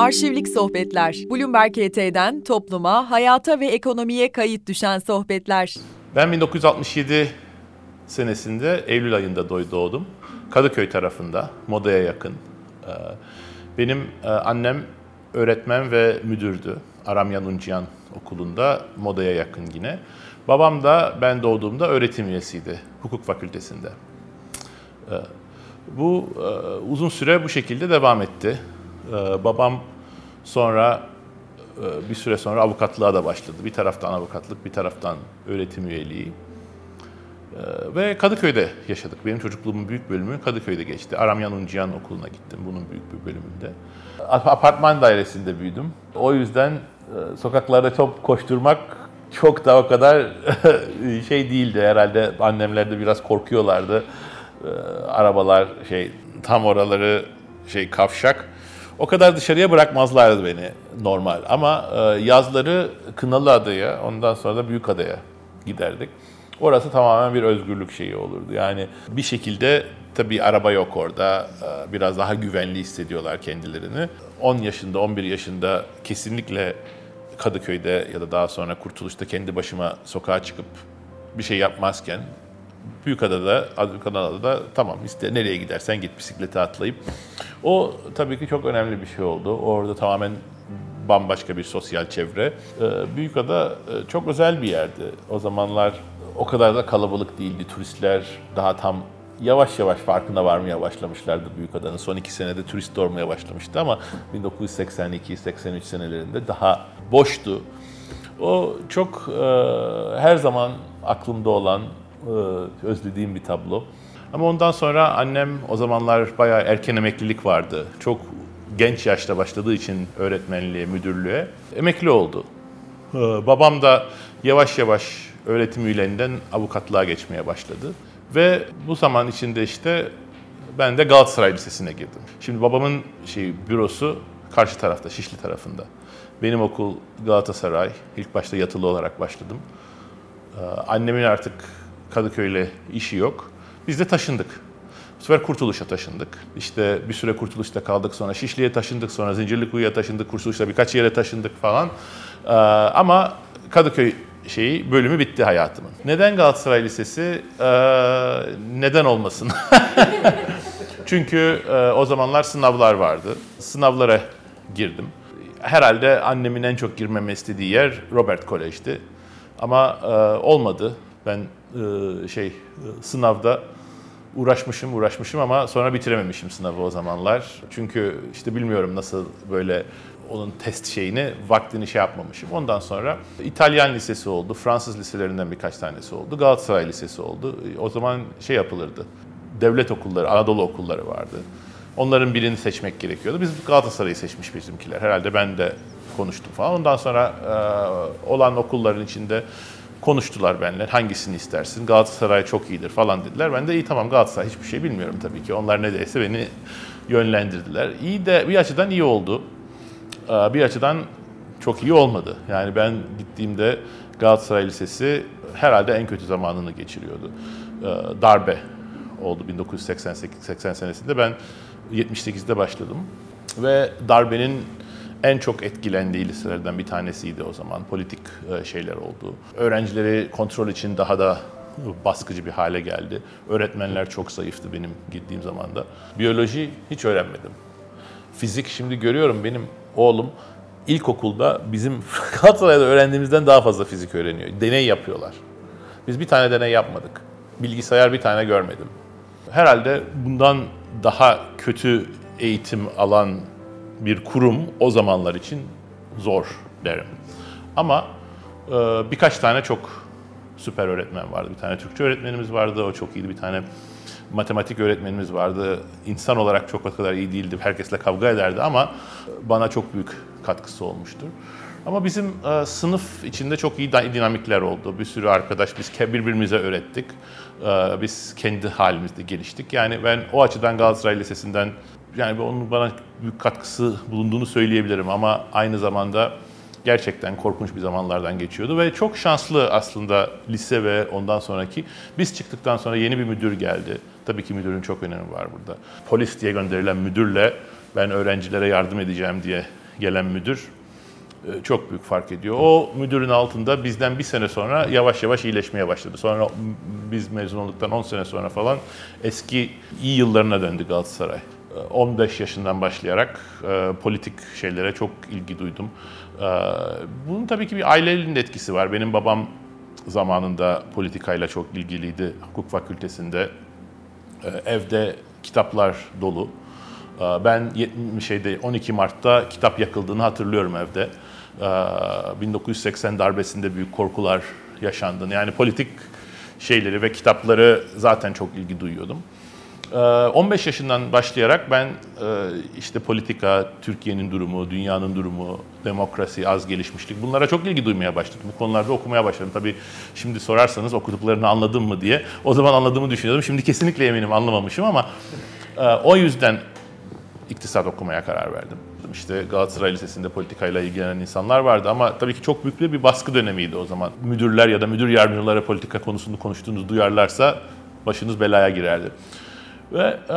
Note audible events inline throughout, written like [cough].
Arşivlik Sohbetler. Bloomberg HT'den topluma, hayata ve ekonomiye kayıt düşen sohbetler. Ben 1967 senesinde Eylül ayında doğdum. Kadıköy tarafında, Moda'ya yakın. Ee, benim e, annem öğretmen ve müdürdü. Aramyan Unciyan okulunda, Moda'ya yakın yine. Babam da ben doğduğumda öğretim üyesiydi, hukuk fakültesinde. Ee, bu e, uzun süre bu şekilde devam etti. Ee, babam sonra e, bir süre sonra avukatlığa da başladı. Bir taraftan avukatlık, bir taraftan öğretim üyeliği. Ee, ve Kadıköy'de yaşadık. Benim çocukluğumun büyük bölümü Kadıköy'de geçti. Aramyan Uncihan Okulu'na gittim bunun büyük bir bölümünde. Apartman dairesinde büyüdüm. O yüzden e, sokaklarda çok koşturmak çok da o kadar [laughs] şey değildi herhalde. Annemler de biraz korkuyorlardı. Arabalar şey tam oraları şey kavşak. O kadar dışarıya bırakmazlardı beni normal. Ama e, yazları Kınalı Adaya, ondan sonra da Büyük Adaya giderdik. Orası tamamen bir özgürlük şeyi olurdu. Yani bir şekilde tabii araba yok orada. E, biraz daha güvenli hissediyorlar kendilerini. 10 yaşında, 11 yaşında kesinlikle Kadıköy'de ya da daha sonra Kurtuluş'ta kendi başıma sokağa çıkıp bir şey yapmazken Büyükada'da, Büyükada'da tamam iste nereye gidersen git bisiklete atlayıp. O tabii ki çok önemli bir şey oldu. Orada tamamen bambaşka bir sosyal çevre. Ee, Büyükada e, çok özel bir yerdi. O zamanlar o kadar da kalabalık değildi. Turistler daha tam yavaş yavaş farkına varmaya başlamışlardı Büyükada'nın. Son iki senede turist olmaya başlamıştı ama 1982-83 senelerinde daha boştu. O çok e, her zaman aklımda olan e, özlediğim bir tablo. Ama ondan sonra annem o zamanlar bayağı erken emeklilik vardı. Çok genç yaşta başladığı için öğretmenliğe, müdürlüğe emekli oldu. E, babam da yavaş yavaş öğretim üyelerinden avukatlığa geçmeye başladı. Ve bu zaman içinde işte ben de Galatasaray Lisesi'ne girdim. Şimdi babamın şey bürosu karşı tarafta, Şişli tarafında. Benim okul Galatasaray. İlk başta yatılı olarak başladım. E, annemin artık Kadıköy'le işi yok. Biz de taşındık. Bu sefer Kurtuluş'a taşındık. İşte bir süre Kurtuluş'ta kaldık. Sonra Şişli'ye taşındık. Sonra Zincirlikuyu'ya taşındık. Kurtuluş'ta birkaç yere taşındık falan. Ee, ama Kadıköy şeyi bölümü bitti hayatımın. Neden Galatasaray Lisesi? Ee, neden olmasın? [laughs] Çünkü e, o zamanlar sınavlar vardı. Sınavlara girdim. Herhalde annemin en çok girmemi istediği yer Robert Kolej'ti. Ama e, olmadı. Ben şey e, sınavda uğraşmışım uğraşmışım ama sonra bitirememişim sınavı o zamanlar. Çünkü işte bilmiyorum nasıl böyle onun test şeyini vaktini şey yapmamışım. Ondan sonra İtalyan lisesi oldu, Fransız liselerinden birkaç tanesi oldu, Galatasaray lisesi oldu. O zaman şey yapılırdı. Devlet okulları, Anadolu okulları vardı. Onların birini seçmek gerekiyordu. Biz Galatasaray'ı seçmiş bizimkiler. Herhalde ben de konuştum falan. Ondan sonra e, olan okulların içinde konuştular benimle. Hangisini istersin? Galatasaray çok iyidir falan dediler. Ben de iyi tamam Galatasaray hiçbir şey bilmiyorum tabii ki. Onlar ne deyse beni yönlendirdiler. İyi de bir açıdan iyi oldu. Ee, bir açıdan çok iyi olmadı. Yani ben gittiğimde Galatasaray Lisesi herhalde en kötü zamanını geçiriyordu. Ee, darbe oldu 1988-80 senesinde. Ben 78'de başladım ve darbenin en çok etkilendiği liselerden bir tanesiydi o zaman. Politik e, şeyler oldu. Öğrencileri kontrol için daha da baskıcı bir hale geldi. Öğretmenler çok zayıftı benim gittiğim zaman da. Biyoloji hiç öğrenmedim. Fizik şimdi görüyorum benim oğlum ilkokulda bizim [laughs] Galatasaray'da öğrendiğimizden daha fazla fizik öğreniyor. Deney yapıyorlar. Biz bir tane deney yapmadık. Bilgisayar bir tane görmedim. Herhalde bundan daha kötü eğitim alan bir kurum o zamanlar için zor derim. Ama e, birkaç tane çok süper öğretmen vardı. Bir tane Türkçe öğretmenimiz vardı, o çok iyiydi. Bir tane matematik öğretmenimiz vardı. İnsan olarak çok o kadar iyi değildi. Herkesle kavga ederdi ama bana çok büyük katkısı olmuştur. Ama bizim e, sınıf içinde çok iyi dinamikler oldu. Bir sürü arkadaş biz birbirimize öğrettik. E, biz kendi halimizde geliştik. Yani ben o açıdan Galatasaray Lisesi'nden yani onun bana büyük katkısı bulunduğunu söyleyebilirim ama aynı zamanda gerçekten korkunç bir zamanlardan geçiyordu ve çok şanslı aslında lise ve ondan sonraki. Biz çıktıktan sonra yeni bir müdür geldi. Tabii ki müdürün çok önemi var burada. Polis diye gönderilen müdürle ben öğrencilere yardım edeceğim diye gelen müdür e, çok büyük fark ediyor. O müdürün altında bizden bir sene sonra yavaş yavaş iyileşmeye başladı. Sonra biz mezun olduktan 10 sene sonra falan eski iyi yıllarına döndü Galatasaray. 15 e, yaşından başlayarak e, politik şeylere çok ilgi duydum. E, bunun tabii ki bir ailenin etkisi var. Benim babam zamanında politikayla çok ilgiliydi. Hukuk fakültesinde e, evde kitaplar dolu. E, ben şeyde 12 Mart'ta kitap yakıldığını hatırlıyorum evde. 1980 ee, darbesinde büyük korkular yaşandığını yani politik şeyleri ve kitapları zaten çok ilgi duyuyordum. 15 ee, yaşından başlayarak ben e, işte politika, Türkiye'nin durumu, dünyanın durumu, demokrasi, az gelişmişlik bunlara çok ilgi duymaya başladım. Bu konularda okumaya başladım. Tabii şimdi sorarsanız okuduklarını anladım mı diye. O zaman anladığımı düşünüyordum. Şimdi kesinlikle eminim anlamamışım ama e, o yüzden iktisat okumaya karar verdim. İşte Galatasaray Lisesi'nde politikayla ilgilenen insanlar vardı ama tabii ki çok büyük bir baskı dönemiydi o zaman. Müdürler ya da müdür yardımcıları politika konusunu konuştuğunuzu duyarlarsa başınız belaya girerdi. Ve e,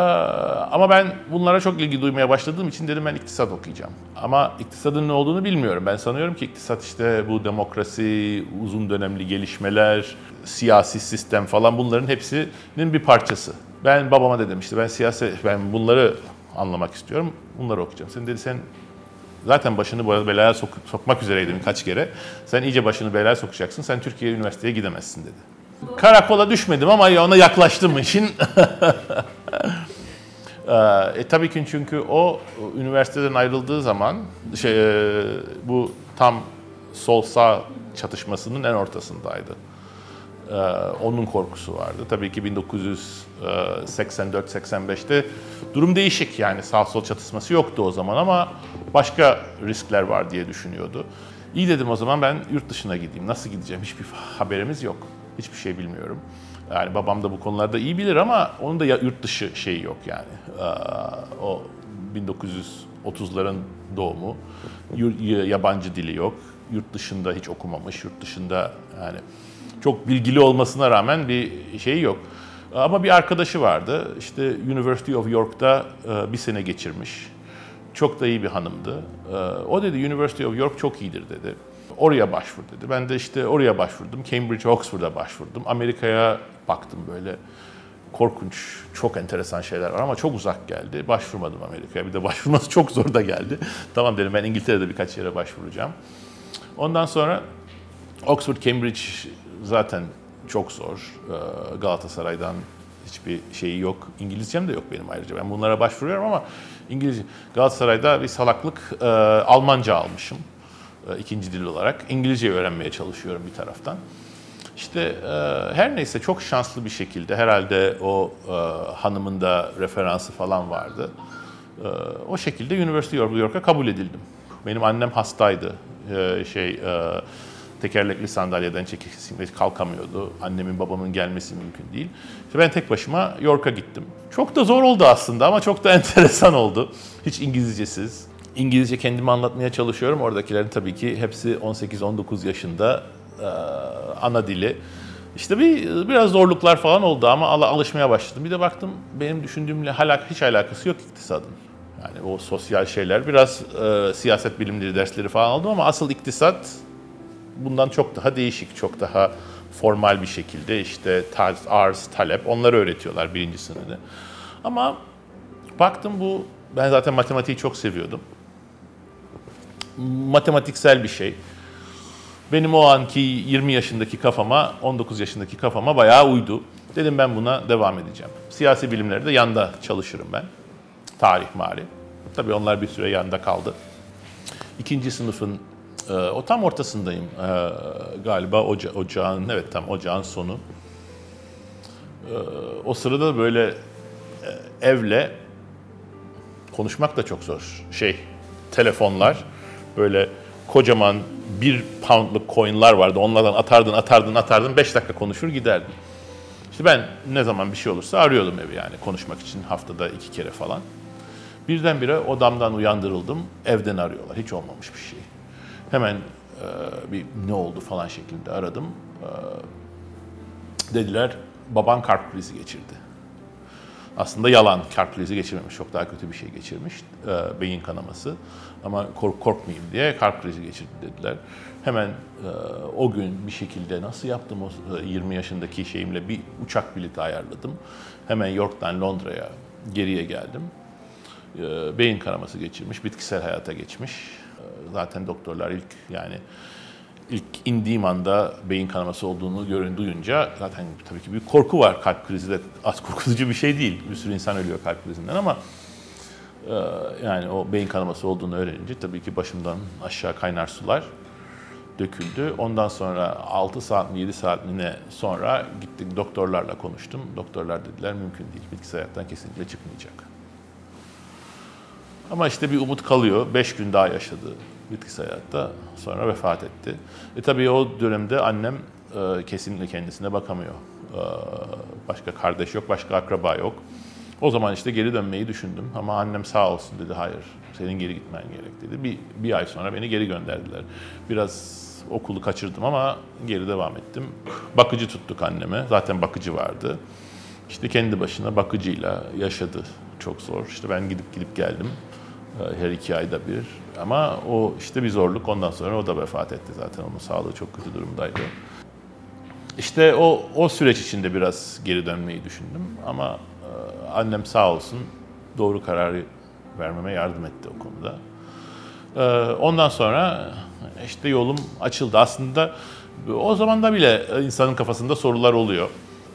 ama ben bunlara çok ilgi duymaya başladığım için dedim ben iktisat okuyacağım. Ama iktisadın ne olduğunu bilmiyorum. Ben sanıyorum ki iktisat işte bu demokrasi, uzun dönemli gelişmeler, siyasi sistem falan bunların hepsinin bir parçası. Ben babama dedim işte ben siyaset ben bunları anlamak istiyorum. Bunları okuyacağım. Sen dedi sen zaten başını belaya sok sokmak üzereydin kaç kere. Sen iyice başını belaya sokacaksın. Sen Türkiye Üniversitesi'ye gidemezsin dedi. Karakola düşmedim ama ona yaklaştım işin. [laughs] Ee, e, tabii ki çünkü o üniversiteden ayrıldığı zaman şey, e, bu tam sol sağ çatışmasının en ortasındaydı. Ee, onun korkusu vardı. Tabii ki 1984-85'te durum değişik yani sağ sol çatışması yoktu o zaman ama başka riskler var diye düşünüyordu. İyi dedim o zaman ben yurt dışına gideyim. Nasıl gideceğim? Hiçbir haberimiz yok. Hiçbir şey bilmiyorum. Yani babam da bu konularda iyi bilir ama onun da yurt dışı şeyi yok yani. O 1930'ların doğumu, yabancı dili yok. Yurt dışında hiç okumamış, yurt dışında yani çok bilgili olmasına rağmen bir şey yok. Ama bir arkadaşı vardı. İşte University of York'ta e, bir sene geçirmiş. Çok da iyi bir hanımdı. E, o dedi University of York çok iyidir dedi. Oraya başvur dedi. Ben de işte oraya başvurdum. Cambridge, Oxford'a başvurdum. Amerika'ya baktım böyle. Korkunç, çok enteresan şeyler var ama çok uzak geldi. Başvurmadım Amerika'ya. Bir de başvurması çok zor da geldi. tamam dedim ben İngiltere'de birkaç yere başvuracağım. Ondan sonra Oxford, Cambridge zaten çok zor. Ee, Galatasaray'dan hiçbir şeyi yok. İngilizcem de yok benim ayrıca. Ben bunlara başvuruyorum ama İngilizce. Galatasaray'da bir salaklık e, Almanca almışım ikinci dil olarak. İngilizce öğrenmeye çalışıyorum bir taraftan. İşte e, her neyse çok şanslı bir şekilde herhalde o hanımın da referansı falan vardı. o şekilde University of York'a kabul edildim. Benim annem hastaydı. şey tekerlekli sandalyeden çekilip kalkamıyordu. Annemin babamın gelmesi mümkün değil. İşte ben tek başıma York'a gittim. Çok da zor oldu aslında ama çok da [laughs] enteresan oldu. Hiç İngilizcesiz. İngilizce kendimi anlatmaya çalışıyorum. Oradakilerin tabii ki hepsi 18-19 yaşında e, ana dili. İşte bir biraz zorluklar falan oldu ama alışmaya başladım. Bir de baktım benim düşündüğümle halak hiç alakası yok iktisadın. Yani o sosyal şeyler biraz e, siyaset bilimleri dersleri falan aldım ama asıl iktisat bundan çok daha değişik, çok daha formal bir şekilde işte tarz, arz, talep onları öğretiyorlar birinci sınıfta. Ama baktım bu, ben zaten matematiği çok seviyordum. Matematiksel bir şey. Benim o anki 20 yaşındaki kafama, 19 yaşındaki kafama bayağı uydu. Dedim ben buna devam edeceğim. Siyasi bilimlerde yanda çalışırım ben. Tarih, mari. Tabii onlar bir süre yanda kaldı. İkinci sınıfın e, o tam ortasındayım e, galiba oca, ocağın, evet tam ocağın sonu. E, o sırada böyle e, evle konuşmak da çok zor. Şey, telefonlar böyle kocaman bir poundluk coinlar vardı. Onlardan atardın, atardın, atardın. Beş dakika konuşur giderdin. İşte ben ne zaman bir şey olursa arıyordum evi yani konuşmak için haftada iki kere falan. Birdenbire odamdan uyandırıldım. Evden arıyorlar. Hiç olmamış bir şey. Hemen e, bir ne oldu falan şeklinde aradım. E, dediler baban kalp krizi geçirdi. Aslında yalan, kalp krizi geçirmemiş, çok daha kötü bir şey geçirmiş, e, beyin kanaması. Ama kork korkmayayım diye kalp krizi geçirdi dediler. Hemen e, o gün bir şekilde nasıl yaptım o 20 yaşındaki şeyimle bir uçak bileti ayarladım. Hemen York'tan Londra'ya geriye geldim. E, beyin kanaması geçirmiş, bitkisel hayata geçmiş. E, zaten doktorlar ilk yani ilk indiğim anda beyin kanaması olduğunu görün duyunca zaten tabii ki bir korku var. Kalp krizi de az korkutucu bir şey değil. Bir sürü insan ölüyor kalp krizinden ama e, yani o beyin kanaması olduğunu öğrenince tabii ki başımdan aşağı kaynar sular döküldü. Ondan sonra 6 saat mi 7 saat mi ne sonra gittik doktorlarla konuştum. Doktorlar dediler mümkün değil. Bitkisel hayattan kesinlikle çıkmayacak. Ama işte bir umut kalıyor. 5 gün daha yaşadı bitkisel hayatta. Sonra vefat etti. E tabii o dönemde annem e, kesinlikle kendisine bakamıyor. E, başka kardeş yok, başka akraba yok. O zaman işte geri dönmeyi düşündüm ama annem sağ olsun dedi hayır senin geri gitmen gerek dedi. Bir, bir ay sonra beni geri gönderdiler. Biraz okulu kaçırdım ama geri devam ettim. Bakıcı tuttuk anneme. Zaten bakıcı vardı. İşte kendi başına bakıcıyla yaşadı. Çok zor. İşte ben gidip gidip geldim. Her iki ayda bir. Ama o işte bir zorluk. Ondan sonra o da vefat etti zaten. Onun sağlığı çok kötü durumdaydı. İşte o, o süreç içinde biraz geri dönmeyi düşündüm. Ama annem sağ olsun doğru kararı vermeme yardım etti o konuda. E, ondan sonra işte yolum açıldı. Aslında o zaman da bile insanın kafasında sorular oluyor.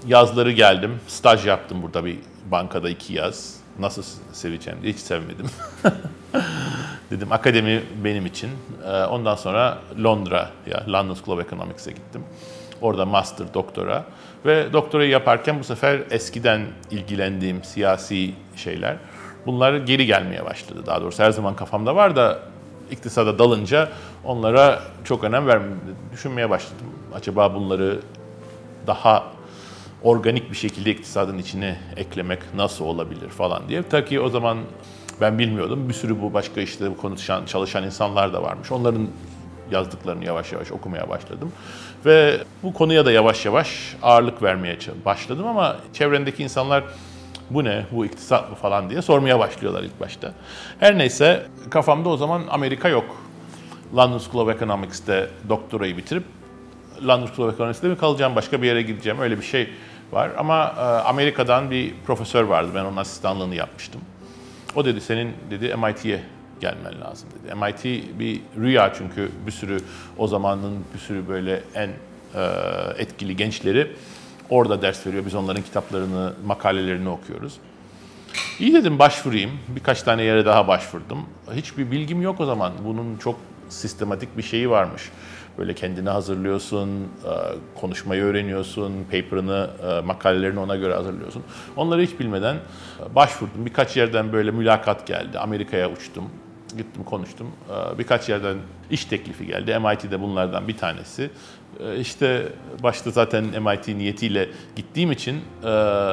Yazları geldim, staj yaptım burada bir bankada iki yaz. Nasıl seveceğim diye hiç sevmedim. [laughs] Dedim akademi benim için. Ee, ondan sonra Londra'ya, London School of Economics'e gittim. Orada master, doktora. Ve doktorayı yaparken bu sefer eskiden ilgilendiğim siyasi şeyler, bunlar geri gelmeye başladı. Daha doğrusu her zaman kafamda var da iktisada dalınca onlara çok önem vermem, düşünmeye başladım. Acaba bunları daha organik bir şekilde iktisadın içine eklemek nasıl olabilir falan diye. Ta ki o zaman ben bilmiyordum. Bir sürü bu başka işte konuşan, çalışan insanlar da varmış. Onların yazdıklarını yavaş yavaş okumaya başladım. Ve bu konuya da yavaş yavaş ağırlık vermeye başladım ama çevrendeki insanlar bu ne, bu iktisat mı falan diye sormaya başlıyorlar ilk başta. Her neyse kafamda o zaman Amerika yok. London School of Economics'te doktorayı bitirip London School of Economics'te mi kalacağım, başka bir yere gideceğim öyle bir şey var. Ama e, Amerika'dan bir profesör vardı, ben onun asistanlığını yapmıştım. O dedi senin dedi MIT'ye gelmen lazım dedi. MIT bir rüya çünkü bir sürü o zamanın bir sürü böyle en e, etkili gençleri orada ders veriyor. Biz onların kitaplarını, makalelerini okuyoruz. İyi dedim başvurayım. Birkaç tane yere daha başvurdum. Hiçbir bilgim yok o zaman. Bunun çok sistematik bir şeyi varmış. Böyle kendini hazırlıyorsun, e, konuşmayı öğreniyorsun, paper'ını, e, makalelerini ona göre hazırlıyorsun. Onları hiç bilmeden e, başvurdum. Birkaç yerden böyle mülakat geldi. Amerika'ya uçtum. Gittim konuştum. Birkaç yerden iş teklifi geldi. MIT'de bunlardan bir tanesi. İşte başta zaten MIT niyetiyle gittiğim için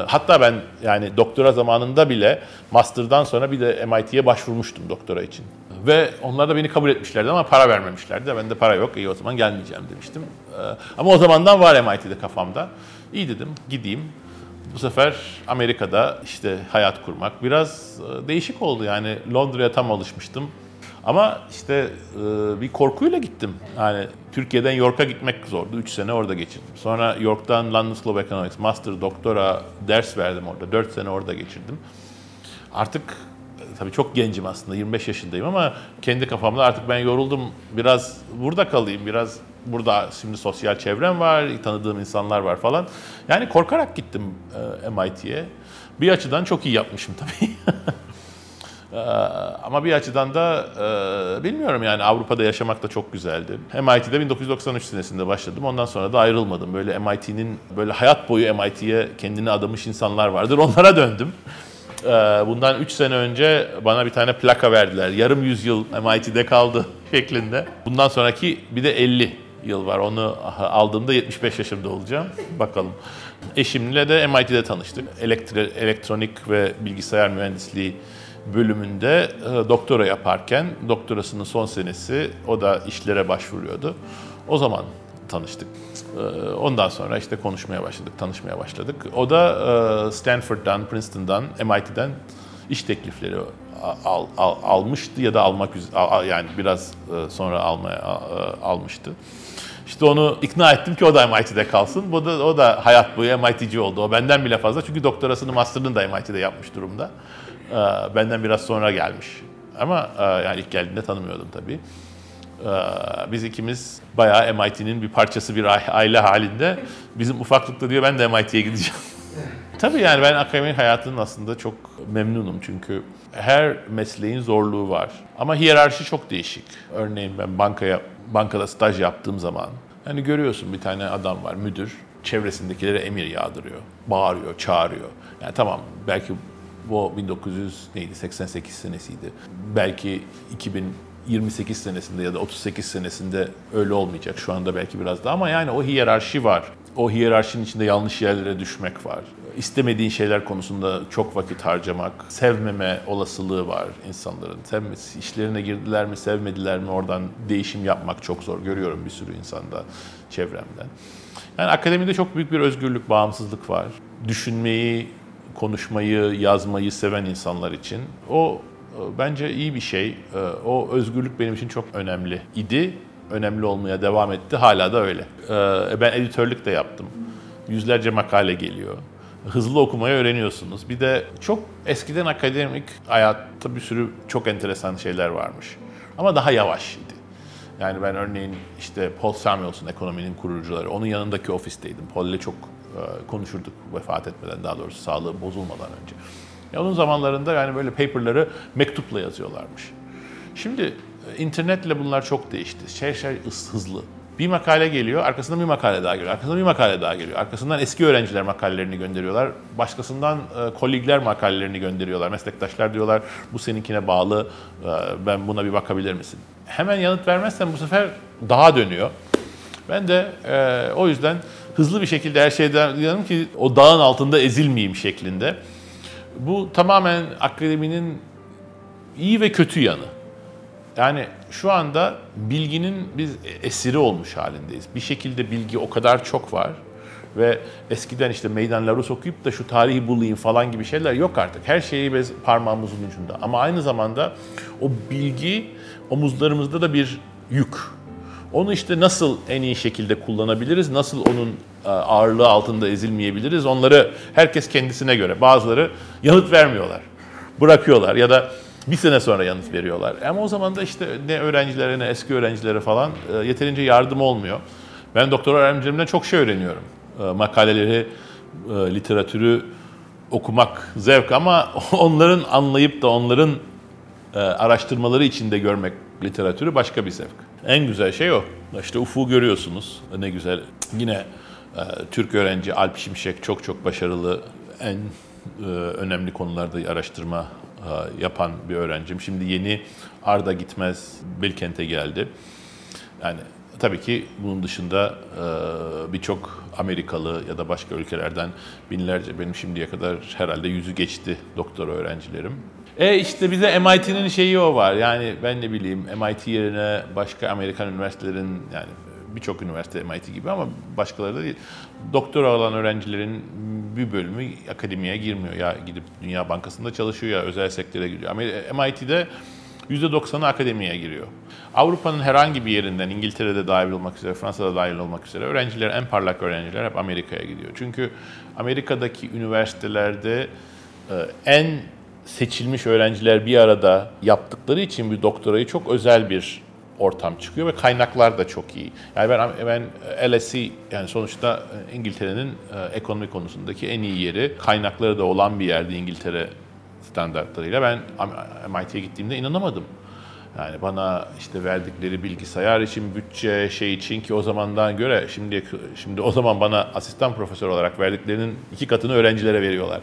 hatta ben yani doktora zamanında bile master'dan sonra bir de MIT'ye başvurmuştum doktora için. Ve onlar da beni kabul etmişlerdi ama para vermemişlerdi. Ben de para yok, iyi o zaman gelmeyeceğim demiştim. Ee, ama o zamandan var MIT'de kafamda. İyi dedim, gideyim. Bu sefer Amerika'da işte hayat kurmak biraz e, değişik oldu. Yani Londra'ya tam alışmıştım. Ama işte e, bir korkuyla gittim. Yani Türkiye'den York'a gitmek zordu. 3 sene orada geçirdim. Sonra York'tan London School of Economics, Master, Doktora ders verdim orada. 4 sene orada geçirdim. Artık tabii çok gencim aslında 25 yaşındayım ama kendi kafamda artık ben yoruldum biraz burada kalayım biraz burada şimdi sosyal çevrem var tanıdığım insanlar var falan yani korkarak gittim e, MIT'ye bir açıdan çok iyi yapmışım tabii [laughs] e, ama bir açıdan da e, bilmiyorum yani Avrupa'da yaşamak da çok güzeldi. MIT'de 1993 senesinde başladım. Ondan sonra da ayrılmadım. Böyle MIT'nin böyle hayat boyu MIT'ye kendini adamış insanlar vardır. Onlara döndüm. Ee, bundan 3 sene önce bana bir tane plaka verdiler. Yarım yüzyıl MIT'de kaldı [laughs] şeklinde. Bundan sonraki bir de 50 yıl var. Onu aldığımda 75 yaşımda olacağım. Bakalım. Eşimle de MIT'de tanıştık. Elektri elektronik ve bilgisayar mühendisliği bölümünde e, doktora yaparken doktorasının son senesi o da işlere başvuruyordu. O zaman tanıştık. Ee, ondan sonra işte konuşmaya başladık, tanışmaya başladık. O da e, Stanford'dan, Princeton'dan, MIT'den iş teklifleri al, al, almıştı ya da almak yani biraz e, sonra almaya e, almıştı. İşte onu ikna ettim ki o da MIT'de kalsın. Bu da, o da hayat boyu MIT'ci oldu. O benden bile fazla çünkü doktorasını, master'ını da MIT'de yapmış durumda. Benden biraz sonra gelmiş. Ama yani ilk geldiğinde tanımıyordum tabii. Biz ikimiz bayağı MIT'nin bir parçası bir aile halinde. Bizim ufaklıkta diyor ben de MIT'ye gideceğim. Tabii yani ben akademik hayatının aslında çok memnunum çünkü her mesleğin zorluğu var. Ama hiyerarşi çok değişik. Örneğin ben bankaya bankada staj yaptığım zaman hani görüyorsun bir tane adam var müdür çevresindekilere emir yağdırıyor. Bağırıyor, çağırıyor. Yani tamam belki bu 1900 neydi 88 senesiydi. Belki 2028 senesinde ya da 38 senesinde öyle olmayacak. Şu anda belki biraz daha ama yani o hiyerarşi var. O hiyerarşinin içinde yanlış yerlere düşmek var. İstemediğin şeyler konusunda çok vakit harcamak, sevmeme olasılığı var insanların. Sevmesi, işlerine girdiler mi, sevmediler mi oradan değişim yapmak çok zor. Görüyorum bir sürü insanda, çevremden. Yani akademide çok büyük bir özgürlük, bağımsızlık var. Düşünmeyi, konuşmayı, yazmayı seven insanlar için o bence iyi bir şey. E, o özgürlük benim için çok önemli idi. Önemli olmaya devam etti. Hala da öyle. E, ben editörlük de yaptım. Yüzlerce makale geliyor. Hızlı okumayı öğreniyorsunuz. Bir de çok eskiden akademik hayatta bir sürü çok enteresan şeyler varmış. Ama daha yavaş idi. Yani ben örneğin işte Paul Samuelson ekonominin kurucuları. Onun yanındaki ofisteydim. Paul ile çok e, konuşurduk vefat etmeden daha doğrusu sağlığı bozulmadan önce. Ya onun zamanlarında yani böyle paperları mektupla yazıyorlarmış. Şimdi e, internetle bunlar çok değişti. Şey şey hızlı. Bir makale geliyor, arkasından bir makale daha geliyor, arkasından bir makale daha geliyor. Arkasından eski öğrenciler makalelerini gönderiyorlar. Başkasından e, kolegler makalelerini gönderiyorlar. Meslektaşlar diyorlar bu seninkine bağlı, e, ben buna bir bakabilir misin? Hemen yanıt vermezsen bu sefer daha dönüyor. Ben de e, o yüzden hızlı bir şekilde her şeyden diyorum ki o dağın altında ezilmeyeyim şeklinde. Bu tamamen akademinin iyi ve kötü yanı. Yani şu anda bilginin biz esiri olmuş halindeyiz. Bir şekilde bilgi o kadar çok var ve eskiden işte meydanları okuyup da şu tarihi bulayım falan gibi şeyler yok artık. Her şeyi biz parmağımızın ucunda. Ama aynı zamanda o bilgi omuzlarımızda da bir yük. Onu işte nasıl en iyi şekilde kullanabiliriz, nasıl onun ağırlığı altında ezilmeyebiliriz onları herkes kendisine göre. Bazıları yanıt vermiyorlar, bırakıyorlar ya da bir sene sonra yanıt veriyorlar. Ama o zaman da işte ne öğrencilere ne eski öğrencilere falan e, yeterince yardım olmuyor. Ben doktor öğrencilerimden çok şey öğreniyorum. E, makaleleri, literatürü okumak zevk ama [laughs] onların anlayıp da onların araştırmaları içinde görmek literatürü başka bir zevk. En güzel şey o. İşte Ufuk'u görüyorsunuz. Ne güzel. Yine e, Türk öğrenci Alp Şimşek çok çok başarılı. En e, önemli konularda araştırma e, yapan bir öğrencim. Şimdi yeni Arda Gitmez Bilkent'e geldi. Yani tabii ki bunun dışında e, birçok Amerikalı ya da başka ülkelerden binlerce benim şimdiye kadar herhalde yüzü geçti doktor öğrencilerim. E işte bize MIT'nin şeyi o var. Yani ben ne bileyim MIT yerine başka Amerikan üniversitelerin yani birçok üniversite MIT gibi ama başkaları da değil. Doktora olan öğrencilerin bir bölümü akademiye girmiyor. Ya gidip Dünya Bankası'nda çalışıyor ya özel sektöre giriyor. Ama MIT'de %90'ı akademiye giriyor. Avrupa'nın herhangi bir yerinden, İngiltere'de dahil olmak üzere, Fransa'da dahil olmak üzere öğrenciler, en parlak öğrenciler hep Amerika'ya gidiyor. Çünkü Amerika'daki üniversitelerde e, en seçilmiş öğrenciler bir arada yaptıkları için bir doktorayı çok özel bir ortam çıkıyor ve kaynaklar da çok iyi. Yani ben ben LSE yani sonuçta İngiltere'nin e, ekonomi konusundaki en iyi yeri, kaynakları da olan bir yerde İngiltere standartlarıyla ben MIT'ye gittiğimde inanamadım. Yani bana işte verdikleri bilgisayar için, bütçe şey için ki o zamandan göre şimdi şimdi o zaman bana asistan profesör olarak verdiklerinin iki katını öğrencilere veriyorlar.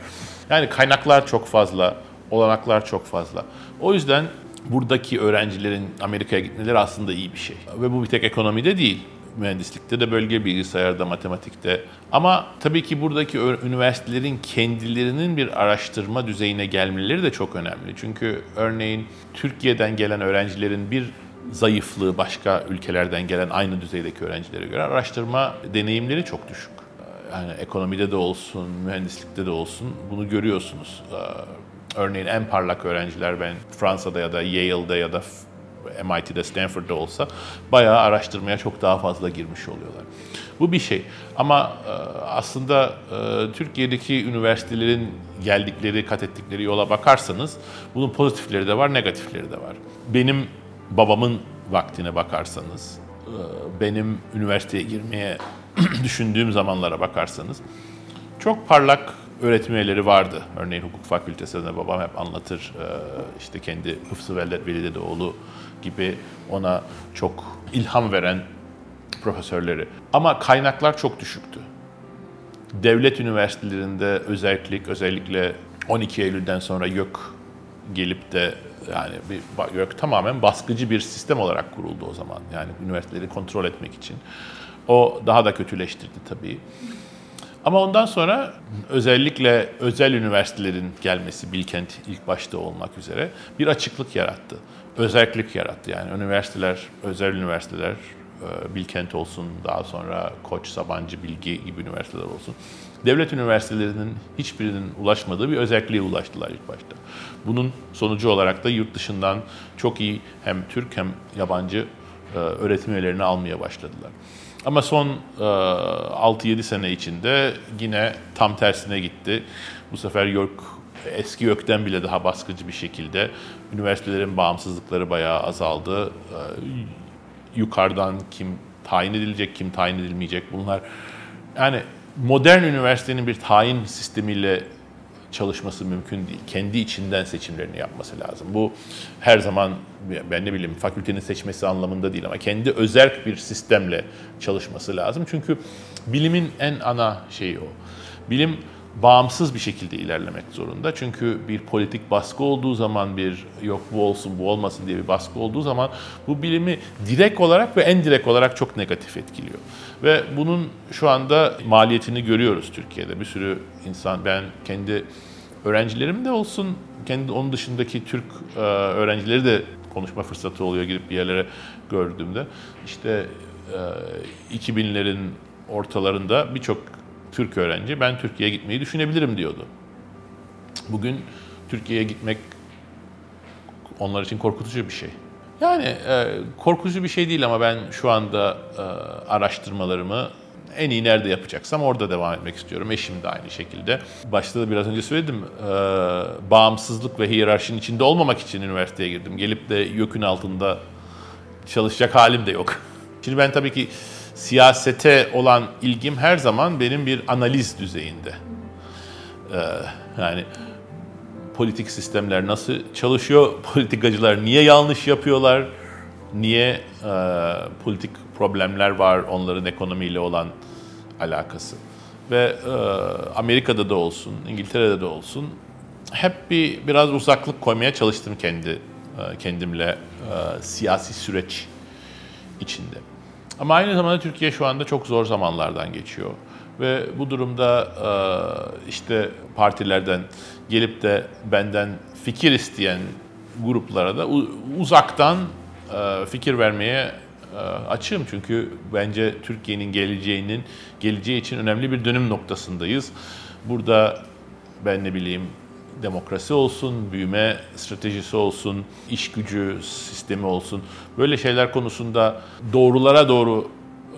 Yani kaynaklar çok fazla, olanaklar çok fazla. O yüzden buradaki öğrencilerin Amerika'ya gitmeleri aslında iyi bir şey. Ve bu bir tek ekonomide değil. Mühendislikte de bölge bilgisayarda, matematikte. Ama tabii ki buradaki üniversitelerin kendilerinin bir araştırma düzeyine gelmeleri de çok önemli. Çünkü örneğin Türkiye'den gelen öğrencilerin bir zayıflığı başka ülkelerden gelen aynı düzeydeki öğrencilere göre araştırma deneyimleri çok düşük. Yani ekonomide de olsun, mühendislikte de olsun bunu görüyorsunuz. Örneğin en parlak öğrenciler ben Fransa'da ya da Yale'da ya da MIT'de, Stanford'da olsa bayağı araştırmaya çok daha fazla girmiş oluyorlar. Bu bir şey. Ama e, aslında e, Türkiye'deki üniversitelerin geldikleri, kat ettikleri yola bakarsanız bunun pozitifleri de var, negatifleri de var. Benim babamın vaktine bakarsanız, e, benim üniversiteye girmeye [clears throat] düşündüğüm zamanlara bakarsanız çok parlak öğretim üyeleri vardı. Örneğin hukuk fakültesinde babam hep anlatır. işte kendi Hıfzı Vellet Velidedeoğlu gibi ona çok ilham veren profesörleri. Ama kaynaklar çok düşüktü. Devlet üniversitelerinde özellik özellikle 12 Eylül'den sonra YÖK gelip de yani bir YÖK tamamen baskıcı bir sistem olarak kuruldu o zaman. Yani üniversiteleri kontrol etmek için. O daha da kötüleştirdi tabii. Ama ondan sonra özellikle özel üniversitelerin gelmesi Bilkent ilk başta olmak üzere bir açıklık yarattı. Özellik yarattı. Yani üniversiteler, özel üniversiteler, e, Bilkent olsun, daha sonra Koç, Sabancı, Bilgi gibi üniversiteler olsun. Devlet üniversitelerinin hiçbirinin ulaşmadığı bir özelliğe ulaştılar ilk başta. Bunun sonucu olarak da yurt dışından çok iyi hem Türk hem yabancı e, öğretim üyelerini almaya başladılar. Ama son e, 6-7 sene içinde yine tam tersine gitti. Bu sefer York eski YÖK'ten bile daha baskıcı bir şekilde üniversitelerin bağımsızlıkları bayağı azaldı. E, yukarıdan kim tayin edilecek, kim tayin edilmeyecek bunlar. Yani modern üniversitenin bir tayin sistemiyle çalışması mümkün değil. Kendi içinden seçimlerini yapması lazım. Bu her zaman ben ne bileyim fakültenin seçmesi anlamında değil ama kendi özel bir sistemle çalışması lazım. Çünkü bilimin en ana şeyi o. Bilim bağımsız bir şekilde ilerlemek zorunda. Çünkü bir politik baskı olduğu zaman bir yok bu olsun bu olmasın diye bir baskı olduğu zaman bu bilimi direkt olarak ve en direkt olarak çok negatif etkiliyor. Ve bunun şu anda maliyetini görüyoruz Türkiye'de. Bir sürü insan ben kendi öğrencilerim de olsun kendi onun dışındaki Türk e, öğrencileri de konuşma fırsatı oluyor gidip bir yerlere gördüğümde. İşte e, 2000'lerin ortalarında birçok Türk öğrenci ben Türkiye'ye gitmeyi düşünebilirim diyordu. Bugün Türkiye'ye gitmek onlar için korkutucu bir şey. Yani e, korkutucu bir şey değil ama ben şu anda e, araştırmalarımı en iyi nerede yapacaksam orada devam etmek istiyorum. Eşim de aynı şekilde. Başta da biraz önce söyledim. E, bağımsızlık ve hiyerarşinin içinde olmamak için üniversiteye girdim. Gelip de YÖK'ün altında çalışacak halim de yok. Şimdi ben tabii ki siyasete olan ilgim her zaman benim bir analiz düzeyinde. Ee, yani politik sistemler nasıl çalışıyor, [laughs] politikacılar niye yanlış yapıyorlar, niye e, politik problemler var onların ekonomiyle olan alakası. Ve e, Amerika'da da olsun, İngiltere'de de olsun hep bir biraz uzaklık koymaya çalıştım kendi e, kendimle e, siyasi süreç içinde. Ama aynı zamanda Türkiye şu anda çok zor zamanlardan geçiyor. Ve bu durumda e, işte partilerden gelip de benden fikir isteyen gruplara da uzaktan e, fikir vermeye e, açığım. Çünkü bence Türkiye'nin geleceğinin geleceği için önemli bir dönüm noktasındayız. Burada ben ne bileyim demokrasi olsun, büyüme stratejisi olsun, iş gücü sistemi olsun. Böyle şeyler konusunda doğrulara doğru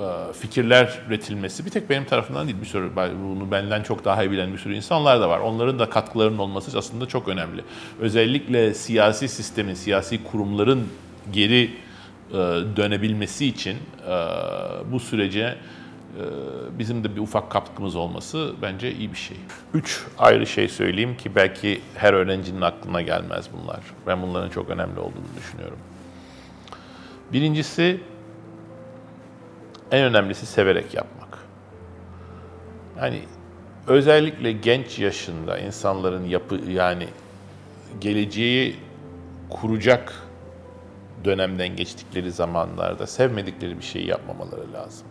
e, fikirler üretilmesi bir tek benim tarafından değil bir sürü bunu benden çok daha iyi bilen bir sürü insanlar da var. Onların da katkılarının olması aslında çok önemli. Özellikle siyasi sistemin, siyasi kurumların geri e, dönebilmesi için e, bu sürece bizim de bir ufak katkımız olması bence iyi bir şey. Üç ayrı şey söyleyeyim ki belki her öğrencinin aklına gelmez bunlar. Ben bunların çok önemli olduğunu düşünüyorum. Birincisi en önemlisi severek yapmak. Yani özellikle genç yaşında insanların yapı yani geleceği kuracak dönemden geçtikleri zamanlarda sevmedikleri bir şey yapmamaları lazım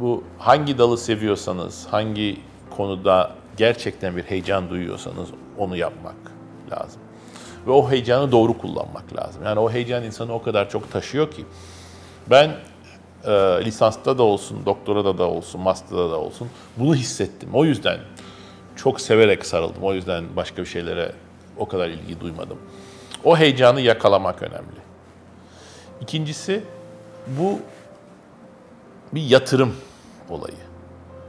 bu hangi dalı seviyorsanız, hangi konuda gerçekten bir heyecan duyuyorsanız onu yapmak lazım. Ve o heyecanı doğru kullanmak lazım. Yani o heyecan insanı o kadar çok taşıyor ki. Ben e, lisansta da olsun, doktora da olsun, master'da da olsun bunu hissettim. O yüzden çok severek sarıldım. O yüzden başka bir şeylere o kadar ilgi duymadım. O heyecanı yakalamak önemli. İkincisi bu bir yatırım olayı.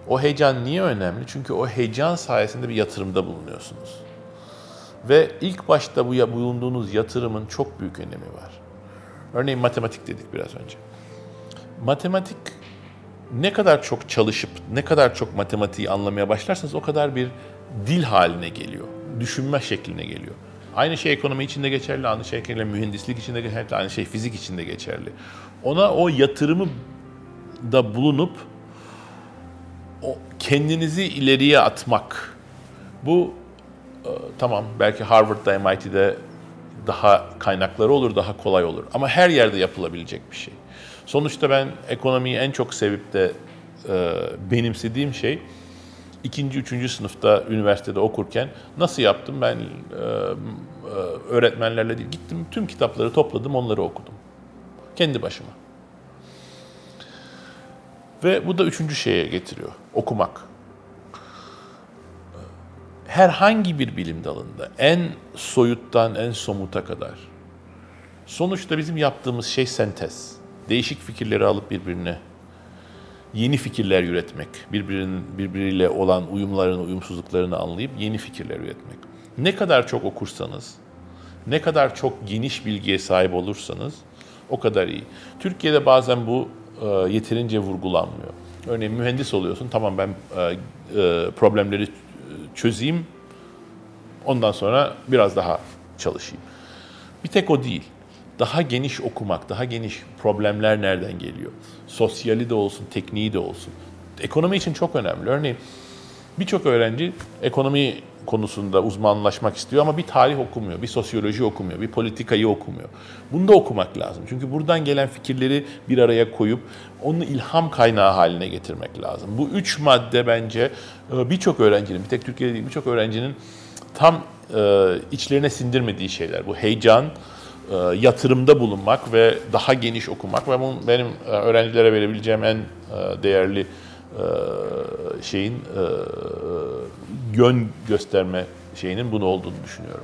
O heyecan niye önemli? Çünkü o heyecan sayesinde bir yatırımda bulunuyorsunuz. Ve ilk başta bu bulunduğunuz yatırımın çok büyük önemi var. Örneğin matematik dedik biraz önce. Matematik ne kadar çok çalışıp ne kadar çok matematiği anlamaya başlarsanız o kadar bir dil haline geliyor. Düşünme şekline geliyor. Aynı şey ekonomi için de geçerli, aynı şey mühendislik için de geçerli, aynı şey fizik için de geçerli. Ona o yatırımı da bulunup kendinizi ileriye atmak. Bu e, tamam belki Harvard'da, MIT'de daha kaynakları olur, daha kolay olur. Ama her yerde yapılabilecek bir şey. Sonuçta ben ekonomiyi en çok sevip de e, benimsediğim şey ikinci, üçüncü sınıfta üniversitede okurken nasıl yaptım? Ben e, e, öğretmenlerle değil, gittim tüm kitapları topladım, onları okudum. Kendi başıma. Ve bu da üçüncü şeye getiriyor, okumak. Herhangi bir bilim dalında, en soyuttan en somuta kadar. Sonuçta bizim yaptığımız şey sentez. Değişik fikirleri alıp birbirine yeni fikirler üretmek, birbirinin birbiriyle olan uyumlarını, uyumsuzluklarını anlayıp yeni fikirler üretmek. Ne kadar çok okursanız, ne kadar çok geniş bilgiye sahip olursanız o kadar iyi. Türkiye'de bazen bu yeterince vurgulanmıyor. Örneğin mühendis oluyorsun, tamam ben e, e, problemleri çözeyim, ondan sonra biraz daha çalışayım. Bir tek o değil daha geniş okumak, daha geniş problemler nereden geliyor? Sosyali de olsun, tekniği de olsun. Ekonomi için çok önemli. Örneğin birçok öğrenci ekonomi konusunda uzmanlaşmak istiyor ama bir tarih okumuyor, bir sosyoloji okumuyor, bir politikayı okumuyor. Bunu da okumak lazım. Çünkü buradan gelen fikirleri bir araya koyup onu ilham kaynağı haline getirmek lazım. Bu üç madde bence e, birçok öğrencinin, bir tek Türkiye'de değil birçok öğrencinin tam e, içlerine sindirmediği şeyler. Bu heyecan, e, yatırımda bulunmak ve daha geniş okumak ve bunun benim öğrencilere verebileceğim en değerli şeyin yön gösterme şeyinin bunu olduğunu düşünüyorum.